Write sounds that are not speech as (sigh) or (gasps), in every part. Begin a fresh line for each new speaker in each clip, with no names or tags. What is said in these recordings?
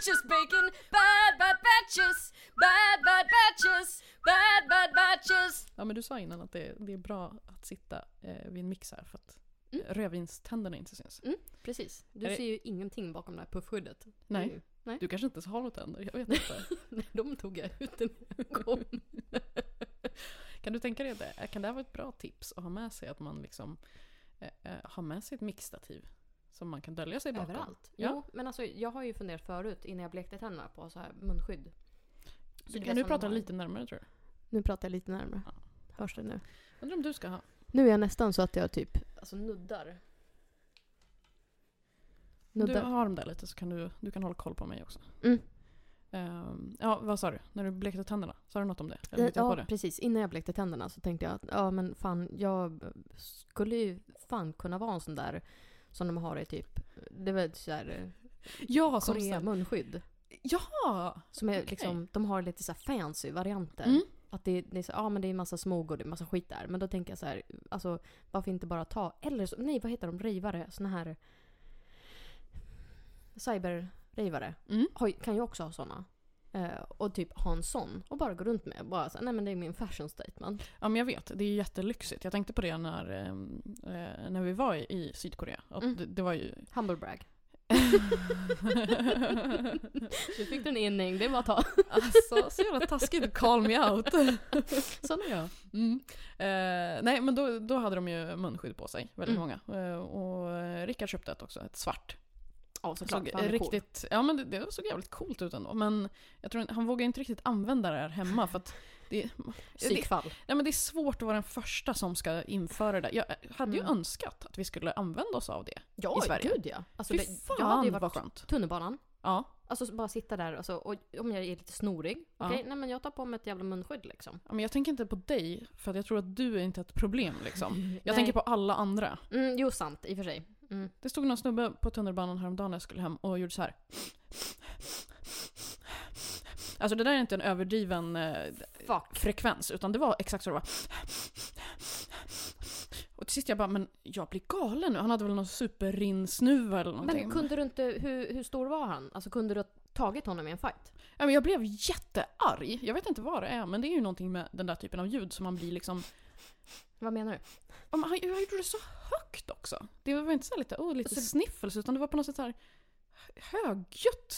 sandwiches, bacon, bad bad batches, bad bad batches, bad bad batches.
Ja men du sa innan att det, det är bra att sitta eh, vid en mix här för att
Mm.
rödvinständerna inte syns.
Precis. Du
Är det-
ser ju ingenting bakom det här puffskyddet.
Nej.
Det ju- Nej.
Du kanske inte ens har några tänder, jag vet inte. (laughs)
Nej, de tog jag ut när jag kom. (laughs)
kan du tänka dig det? Kan det här vara ett bra tips att ha med sig att man liksom eh, eh, har med sig ett mixstativ som man kan dölja sig bakom?
Överallt.
Ja.
Jo, men alltså jag har ju funderat förut innan jag blekte tänderna på så här munskydd. Så du
kan du prata lite närmare tror du?
Nu pratar jag lite närmare.
Ja.
Hörs det nu?
Undrar om du ska ha?
Nu är jag nästan så att jag typ alltså nuddar.
Du
Nuddar.
har dem där lite så kan du, du kan hålla koll på mig också.
Mm.
Ehm, ja, vad sa du? När du blekte tänderna? Sa du något om det? Eller
Eh,
jag
Ja,
det?
precis. Innan jag blekte tänderna så tänkte jag att ja men fan, jag skulle ju fan kunna vara en sån där som de har i typ, det var så här eh,
Ja, som
Korea munskydd.
Ja!
Som är
Okej.
liksom, de har lite så fancy varianter.
Mm.
Att det, det är så, ja men det är massa smog och det är massa skit där. Men då tänker jag så här, alltså varför inte bara ta, eller så, nej vad heter de, rivare, såna här cyber-rivare.
Mm.
Kan ju också ha såna. Eh, och typ ha en sån och bara gå runt med. Bara så nej men det är min fashion statement.
Ja men jag vet, det är jättelyxigt. Jag tänkte på det när, ehm, eh, när vi var i, Sydkorea.
Mm.
det, det var ju...
Humble brag. (laughs) Du fick den inning, det var att ta.
alltså, så jävla taskigt call me out. (laughs)
Sån är jag.
Mm. Eh, nej men då, då hade de ju munskydd på sig, väldigt
Mm.
många. Eh, och Rickard köpte ett också, ett svart.
Ja
Såg
såklart, han är cool.
riktigt, ja men det, det såg jävligt coolt ut ändå. Men jag tror han vågar inte riktigt använda det här hemma för att det, det,
Psykfall.
nej, men det är svårt att vara den första som ska införa det. Jag hade ju
Mm.
önskat att vi skulle använda oss av det.
Ja,
i Sverige.
gud ja. Alltså,
Fy
det,
fan
jag hade ju varit
skönt.
tunnelbanan.
Ja.
Alltså bara sitta där alltså, och om jag är lite snorig.
Ja.
Okej, nej men jag tar på mig ett jävla munskydd liksom.
ja, men jag tänker inte på dig, för att jag tror att du är inte ett problem liksom. (laughs) Jag tänker på alla andra.
Mm, jo, sant i och för sig. Mm.
Det stod någon snubbe på tunnelbanan häromdagen när jag skulle hem och gjorde så här. Alltså det där är inte en överdriven eh,
Fuck.
frekvens, utan det var exakt så det var. Och till sist jag bara, men jag blir galen nu. Han hade väl någon superrinnsnuva eller någonting.
Men kunde du inte, hur, hur stor var han? Alltså kunde du ha tagit honom i en fight?
Ja, men jag blev jättearg. Jag vet inte vad det är, men det är ju någonting med den där typen av ljud som man blir liksom...
Vad menar du?
Men Han han gjorde det så högt också. Det var inte så här lite, oh, lite
Så-
sniffels, utan det var på något sätt så här högljutt.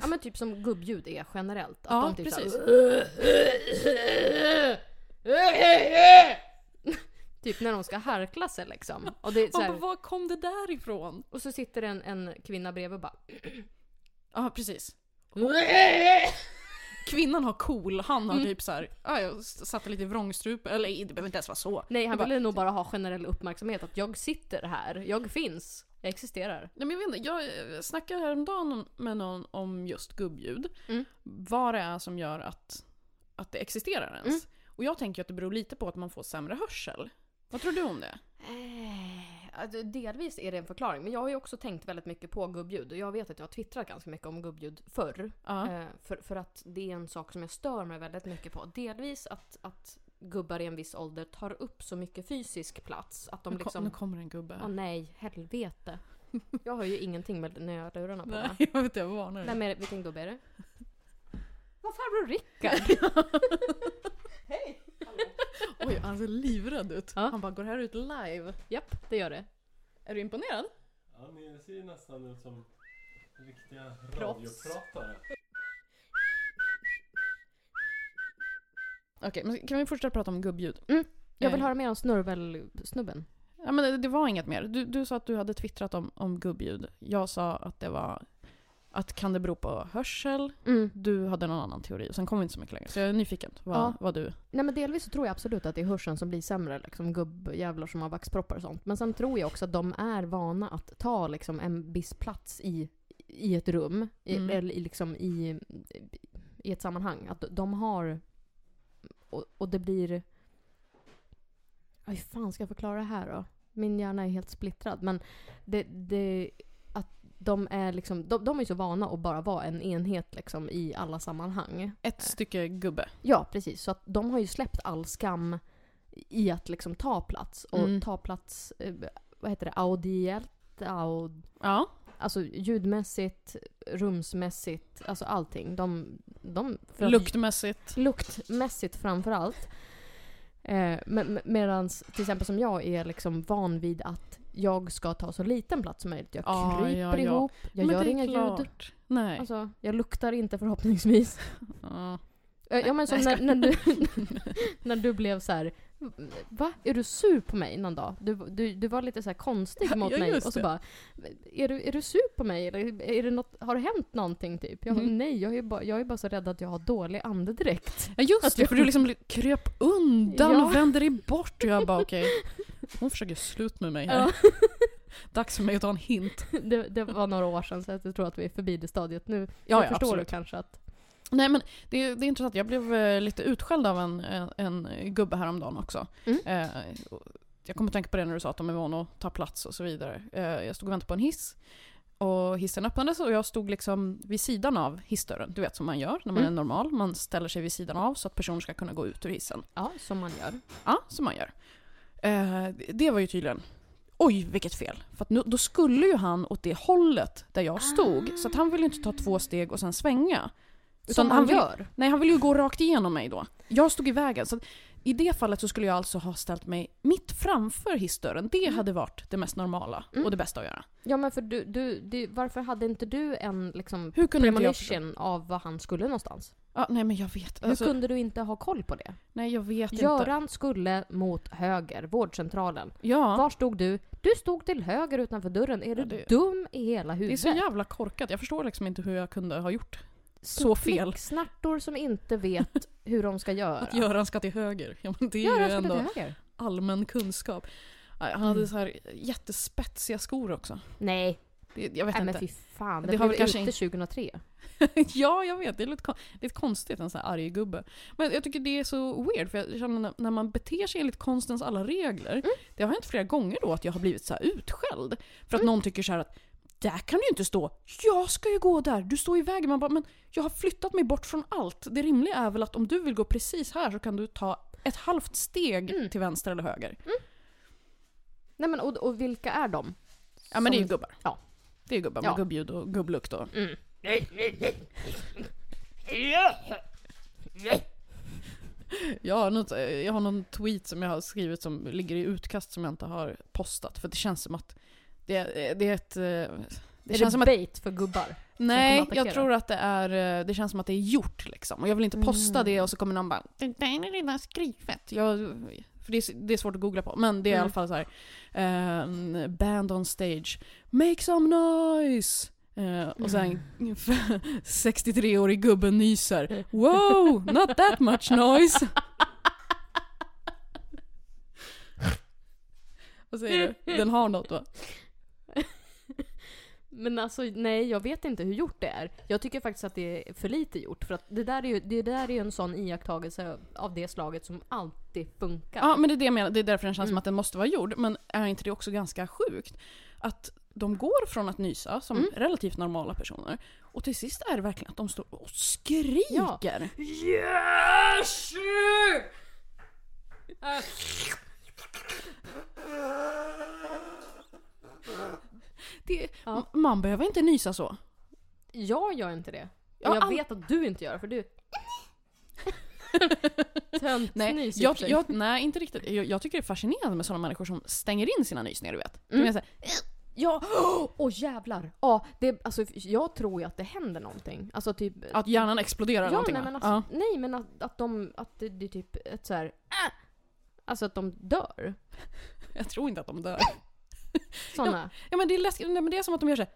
Ja men typ som gubbljud är generellt. Att
Ja,
de typ
precis.
Så (laughs) typ när de ska harkla sig liksom. Och, det så här,
var kom det där ifrån?
och så sitter en, en kvinna bredvid och bara
Ja, precis. Kvinnan har cool, han har
Mm.
typ så här, ja, jag satte lite vrångstrupe, eller det behöver inte ens vara så.
Nej, han ville nog bara ha generell uppmärksamhet. Att jag sitter här, jag finns, jag existerar.
Nej, men jag, vet inte, jag snackade häromdagen med någon om just gubbljud.
Mm.
Vad det är som gör att, att det existerar ens.
Mm.
Och jag tänker att det beror lite på att man får sämre hörsel. Vad tror du om det?
Eh, alltså, delvis är det en förklaring, men jag har ju också tänkt väldigt mycket på gubbljud. Och jag vet att jag har twittrat ganska mycket om gubbljud förr. Eh, för, för att det är en sak som jag stör mig väldigt mycket på. Delvis att, att gubbar i en viss ålder tar upp så mycket fysisk plats. Att de
nu, kom,
liksom...
nu kommer en gubbe.
Åh nej, helvete. Jag har ju ingenting med nödlurarna på mig.
Nej, (laughs) jag vet inte, jag varnar dig.
Vem är det? Vilken gubbe är det? Vad farbror Rickard? (laughs) Hej! (laughs)
Oj, han ser livrädd ut.
Ja.
Han bara, går det här ut live?
Japp, det gör det.
Är du imponerad?
Ja, ni ser ju nästan ut som riktiga radiopratare.
Okej, men kan vi fortsätta prata om gubbljud?
Jag vill
Eh.
höra mer om snurvel-snubben.
Ja, men det, det var inget mer. Du, du sa att du hade twittrat om, om gubbljud. Jag sa att det var... Att kan det bero på hörsel?
Mm.
Du hade någon annan teori. Och sen kom vi inte så mycket längre. Så jag är nyfiken. Vad,
Ja.
vad du...
Nej men delvis så tror jag absolut att det är hörseln som blir sämre, liksom gubbjävlar som har vaxproppar och sånt. Men sen tror jag också att de är vana att ta liksom en viss plats i, i ett rum, i,
Mm.
eller liksom i, i ett sammanhang. Att de har... Och, och det blir... Hur fan ska jag förklara det här då? Min hjärna är helt splittrad. Men det... det de är liksom... De, de är så vana att bara vara en enhet liksom i alla sammanhang.
Ett stycke gubbe.
Ja, precis. Så att de har ju släppt all skam i att liksom ta plats. Och
Mm.
ta plats, eh, vad heter det, audiellt? Aud,
Ja.
alltså ljudmässigt, rumsmässigt, alltså allting. De, de, att-
Luktmässigt.
luktmässigt framför allt. Eh, med, Medan till exempel som jag är liksom van vid att jag ska ta så liten plats som möjligt. Jag
Ja,
kryper
ja, ja.
ihop, jag
Men
gör inga ljud.
klart. Nej.
Alltså, jag luktar inte förhoppningsvis. (laughs)
Ja.
Eh, Ja men som när, när, du, (laughs) (laughs) när du blev så här. Va? Är du sur på mig någon dag? Du, du, du var lite så konstig mot
Ja,
mig
just
och så
det.
bara är du, är du sur på mig? Eller är det något, har det hänt någonting typ? Jag
Mhm.
nej, jag är, bara, jag är bara så rädd att jag har dålig andedräkt.
Ja just
Att
det,
jag-
för du liksom kröp undan
Ja.
och vände dig bort och jag bara okej. Hon försöker slut med mig här.
Ja. (laughs)
Dags för mig att ta en hint. (laughs)
Det, det var några år sedan så jag tror att vi är förbi det stadiet nu.
Ja, ja,
förstår
absolut.
du kanske att...
Nej men det, det är intressant, jag blev eh, lite utskälld av en, en, en gubbe häromdagen också.
Mm.
Eh, jag kommer att tänka på det när du sa att de är vana att ta plats och så vidare. Eh, jag stod och väntade på en hiss. Och hissen öppnades och jag stod liksom vid sidan av hissdörren. Du vet som man gör när man
Mm.
är normal. Man ställer sig vid sidan av så att personer ska kunna gå ut ur hissen.
Ja, som man gör.
Ja, som man gör. Eh, det var ju tydligen Oj, vilket fel. För nu, då skulle ju han åt det hållet där jag stod. Så att han ville ju inte ta två steg och sen svänga.
Som
han
man
vill-
gör.
Nej, han ville ju gå rakt igenom mig då. Jag stod i vägen. Så i det fallet så skulle jag alltså ha ställt mig mitt framför hissdörren. Det
Mm.
hade varit det mest normala
Mm.
och det bästa att göra.
Ja men för du, du, du, varför hade inte du en liksom
Hur kunde
premonition av vad han skulle någonstans?
Ja, nej men jag vet.
Hur
Alltså,
kunde du inte ha koll på det?
nej, jag vet inte.
Göran skulle mot höger, vårdcentralen.
Ja,
Var stod du? Du stod till höger utanför dörren. Är du
Ja, det-
dum i hela
det är
huvudet?
så jävla korkat. Jag förstår liksom inte hur jag kunde ha gjort så fel.
Snartor som inte vet (laughs) hur de ska göra.
Att Göran ska till höger. Ja, men det är
Göran
ju ändå allmän kunskap. Han hade
Mm.
så här jättespetsiga skor också.
Nej,
Det, jag vet
nej men
inte.
fy fan. Det,
Det har
blev
kanske
ute 2003. (laughs)
ja, jag vet. Det är lite, lite konstigt, en sån här arg gubbe. Men jag tycker det är så weird, för jag känner när, man beter sig enligt konstens alla regler.
Mm.
Det har hänt flera gånger då att jag har blivit så utskälld. För att
Mm.
någon tycker så här att där kan du inte stå. Jag ska ju gå där. Du står i vägen. Man bara, men jag har flyttat mig bort från allt. Det rimliga är väl att om du vill gå precis här så kan du ta ett halvt steg
Mm.
till vänster eller höger.
Nej men och, och vilka är de?
Ja men det är ju gubbar.
Ja.
Det är ju gubbar med
Ja.
gubbljud och gubblukt och...
Mm. (laughs)
Jag har, något, jag har någon tweet som jag har skrivit som ligger i utkast som jag inte har postat. För det känns som att det, är- det är ett... eh, Det
är
känns
det
som att...
bait för gubbar?
Nej, jag tror att det är... eh, Det känns som att det är gjort liksom. Och jag vill inte posta
Mm.
det och så kommer någon bara Det där är redan skrivet. Jag, för det är, det är svårt att googla på. Men det är i
Mm.
alla fall så här. eh, band on stage. Make some noise! Eh, och sen (laughs) 63-årig gubbe nyser. Wow, not that much noise! (laughs) Vad säger du? Den har något va?
Men alltså nej, jag vet inte hur gjort det är. Jag tycker faktiskt att det är för lite gjort. För att det där är ju, det där är ju en sån iakttagelse av det slaget som alltid funkar.
Ja, men det är det jag menar. Det är därför den känns som
Mm.
att den måste vara gjord. Men är inte det också ganska sjukt? Att de går från att nysa som
Mm.
relativt normala personer och till sist är det verkligen att de står och skriker.
Yes!
Det,
Ja.
Man behöver inte nysa så.
Jag gör inte det.
Ja,
jag
all-
vet att du inte gör det, för du... (laughs) Tönt
Nej,
nys
jag, jag, nej inte riktigt. Jag, jag tycker det är fascinerande med sådana människor som stänger in sina nysningar, du vet.
Mm.
Mm. Jag säger,
Ja, (gasps) åh jävlar! Ja, det, alltså, jag tror ju att det händer någonting. Alltså typ...
att hjärnan exploderar
ja,
någonting
nej, men alltså, nej men att, att de, att det, det är typ ett så här. äh! Alltså att de dör.
ja. (laughs) Jag tror inte att de dör. (laughs) (laughs)
Såna.
Ja men det är läskigt, nej, men det är som att de gör så här.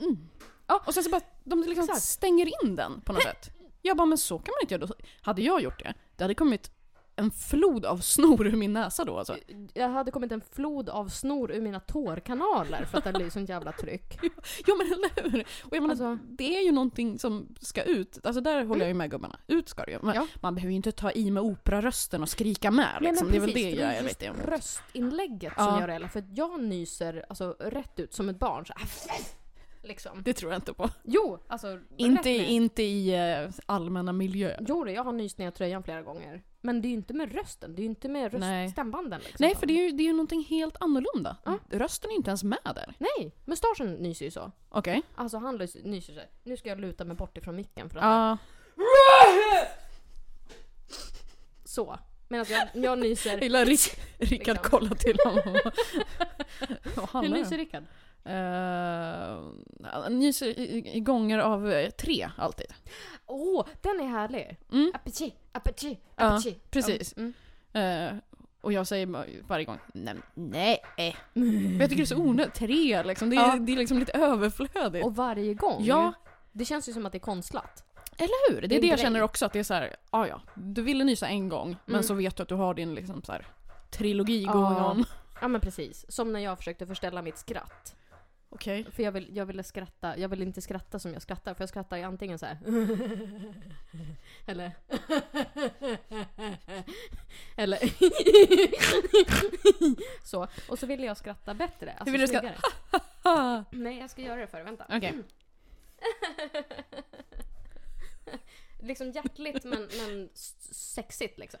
Mm.
Ja.
Och sen så bara, de liksom
Exakt.
stänger in den på något sätt. Jag bara, men så kan man inte göra. Hade jag gjort det, det hade kommit en flod av snor ur min näsa då alltså.
Jag hade kommit en flod av snor ur mina tårkanaler för att det blir sånt jävla tryck. (laughs)
Ja men eller hur? Och jag menar,
Alltså-
det är ju någonting som ska ut. Alltså där håller jag ju med gubbarna. Ut ska det ju. Men
Ja.
Man behöver ju inte ta i med operarösten och skrika med liksom. det är väl det
precis,
jag är lite emot.
röstinlägget
Ja.
som gör det. eller? För jag nyser alltså, rätt ut som ett barn. Så, liksom.
Det tror jag inte på.
Jo, alltså
Inte, inte i eh, allmänna miljöer.
Jo, det, jag har nyst ner tröjan flera gånger. Men det är ju inte med rösten, det är ju inte med
Nej.
röststämbanden liksom.
Nej, för det är ju det är ju någonting helt annorlunda.
Ja.
Rösten är inte ens med där.
Nej, mustaschen nyser ju så.
Okej.
Alltså han lys- nyser sig. Nu ska jag luta mig bort ifrån micken för att...
Ja.
Så. Medan jag, jag nyser...
Jag gillar Rick, Rickard
Liksom.
kolla till honom. (laughs) Vad
Hur nyser? Rickard?
Uh, han nyser gånger av eh, tre alltid.
Åh, den är härlig!
Mm.
Apetit, apetit,
Ja,
apetit.
precis.
Mm.
Eh, och jag säger varje gång nej. nej. Jag tycker det är så onödigt. Tre liksom. Det är,
Ja.
det är liksom lite överflödigt.
Och varje gång.
Ja.
Det känns ju som att det är konstlat.
Eller hur? Det
Det
är
är
det jag känner också att det är så här, ja ja, du ville nysa en gång men
Mm.
så vet du att du har din liksom så här trilogi
Ja.
going on.
Ja men precis. Som när jag försökte förställa mitt skratt.
Okej.
För jag, vill, jag ville skratta, jag vill inte skratta som jag skrattar för jag skrattar ju antingen så här. (laughs) Eller (laughs) Eller (laughs) Så. Och så ville jag skratta bättre. Alltså
Hur vill du skratta?
snyggare. Nej jag ska göra det för dig, vänta.
Okej.
liksom hjärtligt men, men s- sexigt liksom.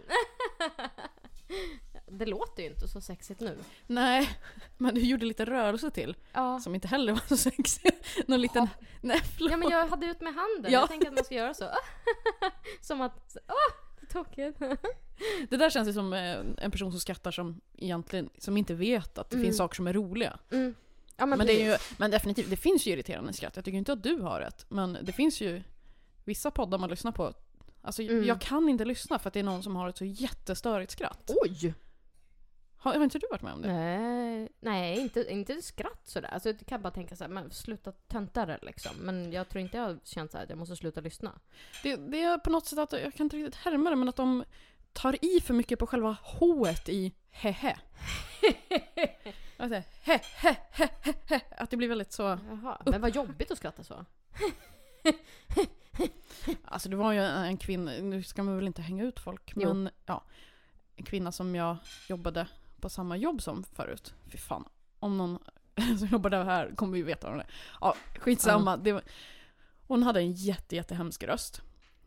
Det låter ju inte så sexigt nu.
Nej, men du gjorde lite rörelse till
Ja.
som inte heller var så sexig. Någon liten... Nej förlåt.
Ja men jag hade ut med handen,
Ja.
jag tänker att man ska göra så. (laughs) som att, åh, tokigt. (laughs)
Det där känns ju som eh, en person som skrattar som egentligen som inte vet att det
Mm.
finns saker som är roliga.
Mm. Ja men,
Men, det är ju, men definitivt, det finns ju irriterande skratt. Jag tycker inte att du har ett. Men det finns ju vissa poddar man lyssnar på. Alltså
Mm.
jag kan inte lyssna för att det är någon som har ett så jättestörigt skratt.
Oj!
Har, har inte du varit med om det?
Nej, nej inte, inte skratt sådär. Alltså, jag kan bara tänka såhär, men sluta tönta det liksom. Men jag tror inte jag har känt såhär att jag måste sluta lyssna.
det? Det är på något sätt att, jag kan inte riktigt härma det, men att de tar i för mycket på själva h i hehe. (laughs) Alltså, he, he, he, he, he. Att det blir väldigt så...
Jaha, men vad jobbigt att skratta så. (laughs)
Alltså det var ju en kvinna, nu ska man väl inte hänga ut folk,
Jo.
men ja. En kvinna som jag jobbade på samma jobb som förut. Fy fan. Om någon (laughs) som jobbade här kommer ju veta om det Ja, skitsamma. Det var, hon hade en jätte, jättehemsk röst.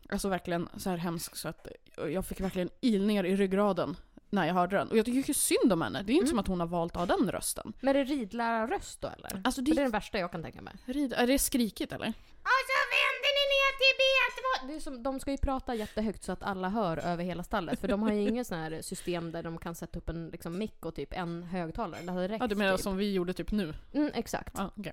Alltså verkligen så här hemsk så att jag fick verkligen ilningar i ryggraden när jag hörde den. Och jag tycker ju synd om henne. Det är inte
Mm.
som att hon har valt av den rösten.
Men är det ridlärarröst då eller?
Alltså
För det är
det,
den värsta jag kan tänka mig.
rid, är det skrikigt eller?
Och B2! Det är som, de ska ju prata jättehögt så att alla hör över hela stallet. För de har ju (laughs) inget sån här system där de kan sätta upp en liksom, mick och typ en högtalare. Det hade räckt
Ja du menar
typ.
som vi gjorde typ nu?
Mm, exakt.
Ja, okej.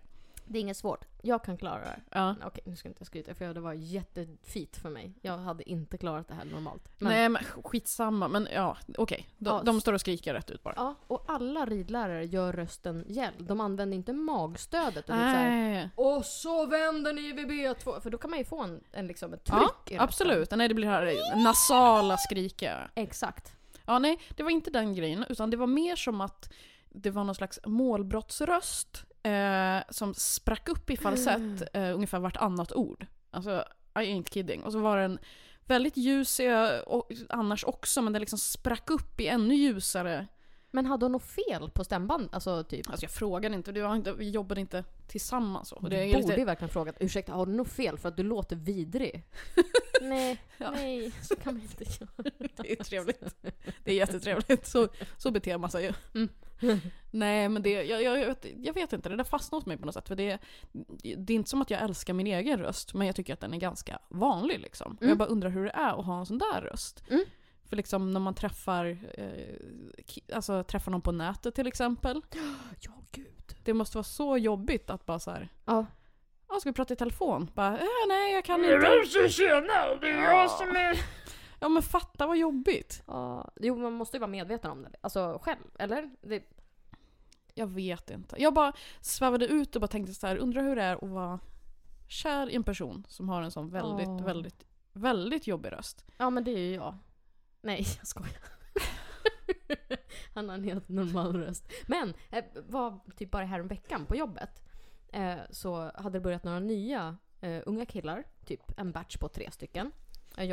Det är inget svårt. Jag kan klara det.
Ja.
Okej, nu ska jag inte skryta för det var jättefint för mig. Jag hade inte klarat det här normalt. Men,
Nej men skitsamma, men ja okej. De,
Ja,
de står och skriker rätt ut bara.
Ja, och alla ridlärare gör rösten gäll. De använder inte magstödet och typ så här,
Nej.
Och så vänder ni vid B2. För då kan man ju få en, en liksom ett tryck
Ja,
i
absolut. Nej det blir det här nasala skrika.
Exakt.
Ja nej, det var inte den grejen. Utan det var mer som att det var någon slags målbrottsröst eh, som sprack upp i falsett eh, ungefär vartannat ord. Alltså, I ain't kidding. Och så var den väldigt ljus eh, och, annars också, men den liksom sprack upp i ännu ljusare.
Men hade hon något fel på stämband? Alltså typ.
Alltså jag frågade inte, var inte vi jobbade inte tillsammans. Och det
du borde
lite,
verkligen frågat ursäkta har du något fel för att du låter vidrig? (laughs) nej,
Ja.
nej, så kan man inte göra. (laughs)
Det är trevligt. Det är jättetrevligt. Så, så beter man sig ju.
Mm. (laughs)
Nej men det, jag, jag, jag, vet, jag vet inte, det där fastnar hos mig på något sätt. För det, det är inte som att jag älskar min egen röst, men jag tycker att den är ganska vanlig liksom.
Mm.
Jag bara undrar hur det är att ha en sån där röst.
Mm.
För liksom när man träffar, eh, alltså träffar någon på nätet till exempel. (gasps)
Ja, gud.
Det måste vara så jobbigt att bara så här.
Ja.
Ja, ska vi prata i telefon? Bara, äh, nej jag kan inte.
Tjena, det är jag som är... (laughs)
Ja men fatta vad jobbigt.
Ja, jo man måste ju vara medveten om det. Alltså själv, eller? Det,
Jag vet inte. Jag bara svävade ut och bara tänkte så här, undrar hur det är att vara kär i en person som har en sån väldigt,
Åh.
väldigt, väldigt jobbig röst.
ja men det är ju jag. Nej, jag skojar. (laughs) Han har en helt normal röst. Men, eh, var typ bara häromveckan på jobbet. Eh, så hade det börjat några nya eh, unga killar. Typ en batch på tre stycken.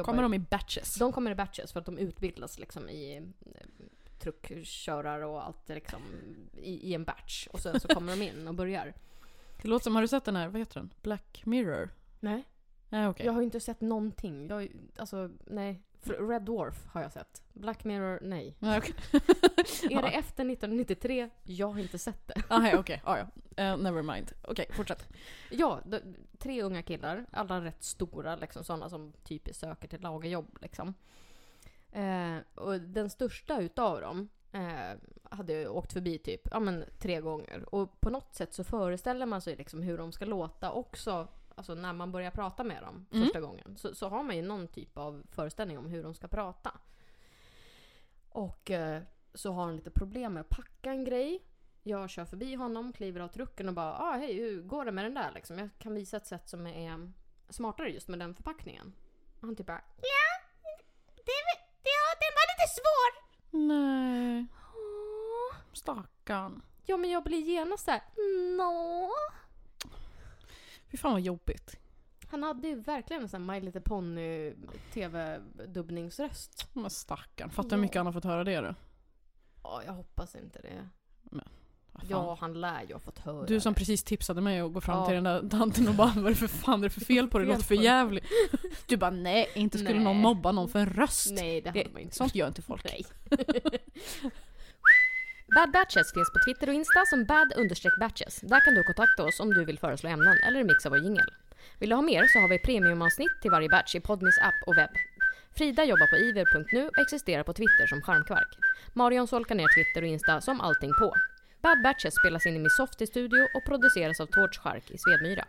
Kommer de i batches?
De kommer i batches för att de utbildas liksom i eh, truckkörare och allt liksom i, i en batch. Och sen så (laughs) kommer de in och börjar.
Det låter som, har du sett den här, vad heter den? Black Mirror?
Nej.
Nej okej.
Jag har inte sett någonting. Jag, alltså, nej. Red Dwarf har jag sett. Black Mirror, nej. (laughs)
Nej, okej. (laughs)
Är det efter 1993? Jag har inte sett det.
Ah, okej. Ah, ja. Eh, never mind. Okej, fortsätt.
Ja, tre unga killar, alla rätt stora, liksom sådana som typiskt söker till lagerjobb. Liksom. Eh, och den största utav dem eh, hade åkt förbi typ ja, men, tre gånger. Och på något sätt så föreställer man sig liksom hur de ska låta också Alltså när man börjar prata med dem
Mm.
första gången så, så har man ju någon typ av föreställning om hur de ska prata. Och eh, så har han lite problem med att packa en grej. Jag kör förbi honom, kliver av trucken och bara ah, hej, hur går det med den där liksom? Jag kan visa ett sätt som är smartare just med den förpackningen. Och han typ bara ja, det, ja, den var lite svår.
Nej,
Åh.
stackarn.
Ja, men jag blir genast såhär nå.
Fy fan vad jobbigt.
Han hade ju verkligen en sån My Little Pony tv-dubbningsröst.
Men stackarn. Fattar hur mycket han har fått höra det då?
Ja, jag hoppas inte det.
Fan.
Ja, han lär ju ha fått höra
Du som
det.
precis tipsade mig att gå fram
Ja.
till den där tanten och bara vad är det för fan är det för fel på det? Det låter för
på det."
jävligt. Du bara nej, inte skulle
Nej.
någon mobba någon för en röst.
Nej, det hade
Det,
man inte.
sånt gör inte folk.
Nej. (laughs) (laughs) Bad Batches finns på Twitter och Insta som bad-batches. Där kan du kontakta oss om du vill föreslå ämnen eller mixa vår jingel. Vill du ha mer så har vi premiumavsnitt till varje batch i Podmis app och webb. Frida jobbar på iver.nu och existerar på Twitter som Charmkvark. Marion solkar ner Twitter och Insta som allting på. Bad Batches spelas in i min Softy studio och produceras av Torch Shark i Svedmyra.